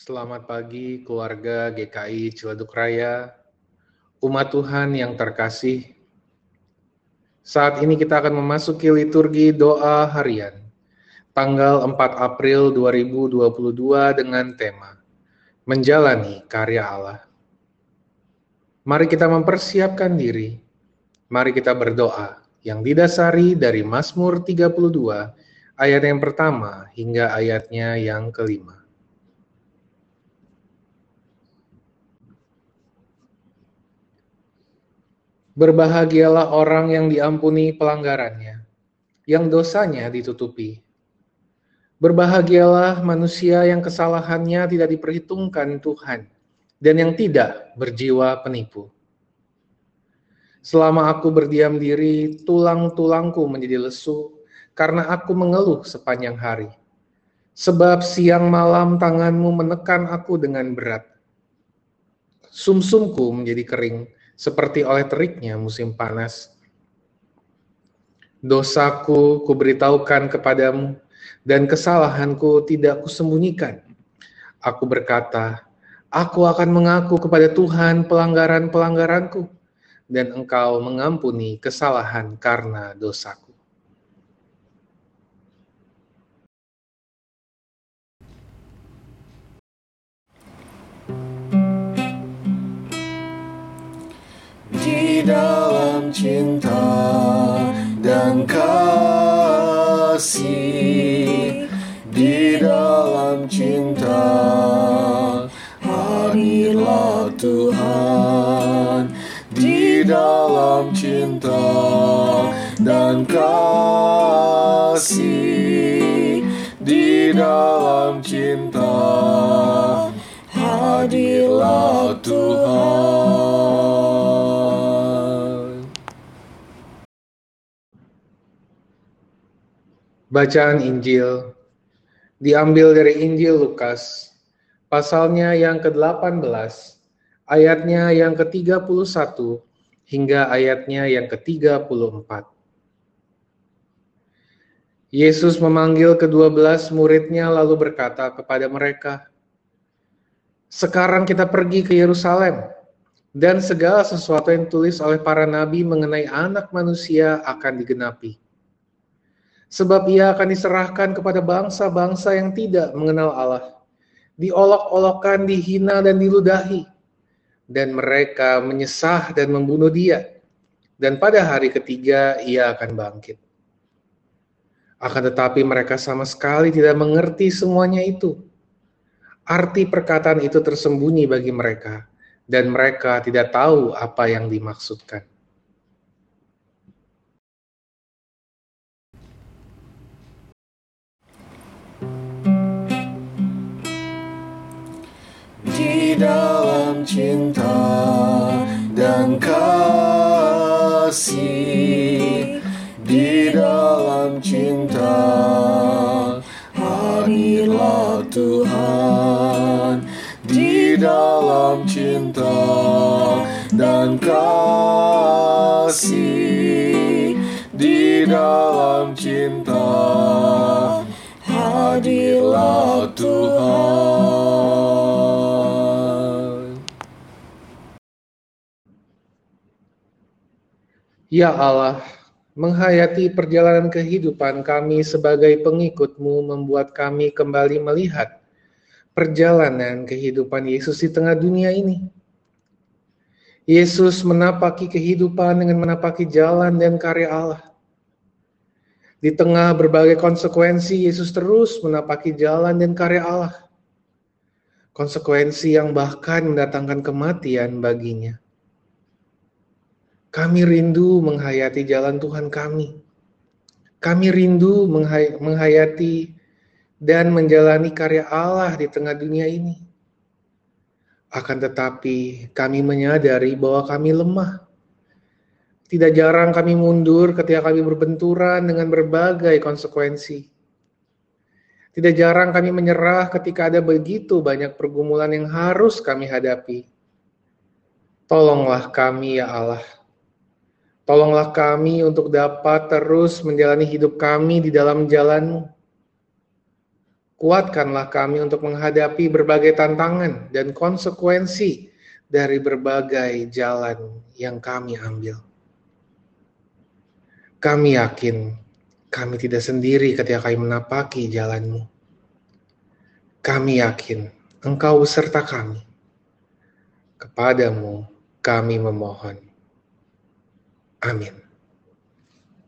Selamat pagi keluarga GKI Ciledug Raya, umat Tuhan yang terkasih. Saat ini kita akan memasuki liturgi doa harian, tanggal 4 April 2022 dengan tema Menjalani Karya Allah. Mari kita mempersiapkan diri, mari kita berdoa yang didasari dari Mazmur 32 ayat yang pertama hingga ayatnya yang kelima. Berbahagialah orang yang diampuni pelanggarannya, yang dosanya ditutupi. Berbahagialah manusia yang kesalahannya tidak diperhitungkan Tuhan, dan yang tidak berjiwa penipu. Selama aku berdiam diri, tulang-tulangku menjadi lesu, karena aku mengeluh sepanjang hari. Sebab siang malam tanganmu menekan aku dengan berat. Sumsumku menjadi kering, seperti oleh teriknya musim panas. Dosaku kuberitahukan kepadamu, dan kesalahanku tidak kusembunyikan. Aku berkata, aku akan mengaku kepada Tuhan pelanggaran-pelanggaranku, dan engkau mengampuni kesalahan karena dosaku. Dalam cinta dan kasih. Di dalam cinta hadirlah Tuhan. Di dalam cinta dan kasih. Di dalam cinta hadirlah Tuhan Bacaan Injil diambil dari Injil Lukas, pasalnya yang ke-18, ayatnya yang ke-31 hingga ayatnya yang ke-34. Yesus memanggil kedua belas muridnya lalu berkata kepada mereka, Sekarang kita pergi ke Yerusalem, dan segala sesuatu yang tulis oleh para nabi mengenai anak manusia akan digenapi sebab ia akan diserahkan kepada bangsa-bangsa yang tidak mengenal Allah, diolok-olokkan, dihina, dan diludahi, dan mereka menyesah dan membunuh dia, dan pada hari ketiga ia akan bangkit. Akan tetapi mereka sama sekali tidak mengerti semuanya itu. Arti perkataan itu tersembunyi bagi mereka, dan mereka tidak tahu apa yang dimaksudkan. Dalam cinta dan kasih. Di dalam cinta hadirlah Tuhan. Di dalam cinta dan kasih. Di dalam cinta hadirlah Tuhan Ya Allah, menghayati perjalanan kehidupan kami sebagai pengikutmu membuat kami kembali melihat perjalanan kehidupan Yesus di tengah dunia ini. Yesus menapaki kehidupan dengan menapaki jalan dan karya Allah. Di tengah berbagai konsekuensi, Yesus terus menapaki jalan dan karya Allah. Konsekuensi yang bahkan mendatangkan kematian baginya. Kami rindu menghayati jalan Tuhan kami. Kami rindu menghay menghayati dan menjalani karya Allah di tengah dunia ini. Akan tetapi, kami menyadari bahwa kami lemah. Tidak jarang kami mundur ketika kami berbenturan dengan berbagai konsekuensi. Tidak jarang kami menyerah ketika ada begitu banyak pergumulan yang harus kami hadapi. Tolonglah kami, ya Allah Tolonglah kami untuk dapat terus menjalani hidup kami di dalam jalan-Mu. Kuatkanlah kami untuk menghadapi berbagai tantangan dan konsekuensi dari berbagai jalan yang kami ambil. Kami yakin kami tidak sendiri ketika kami menapaki jalanmu. Kami yakin Engkau beserta kami. Kepadamu kami memohon. Амин.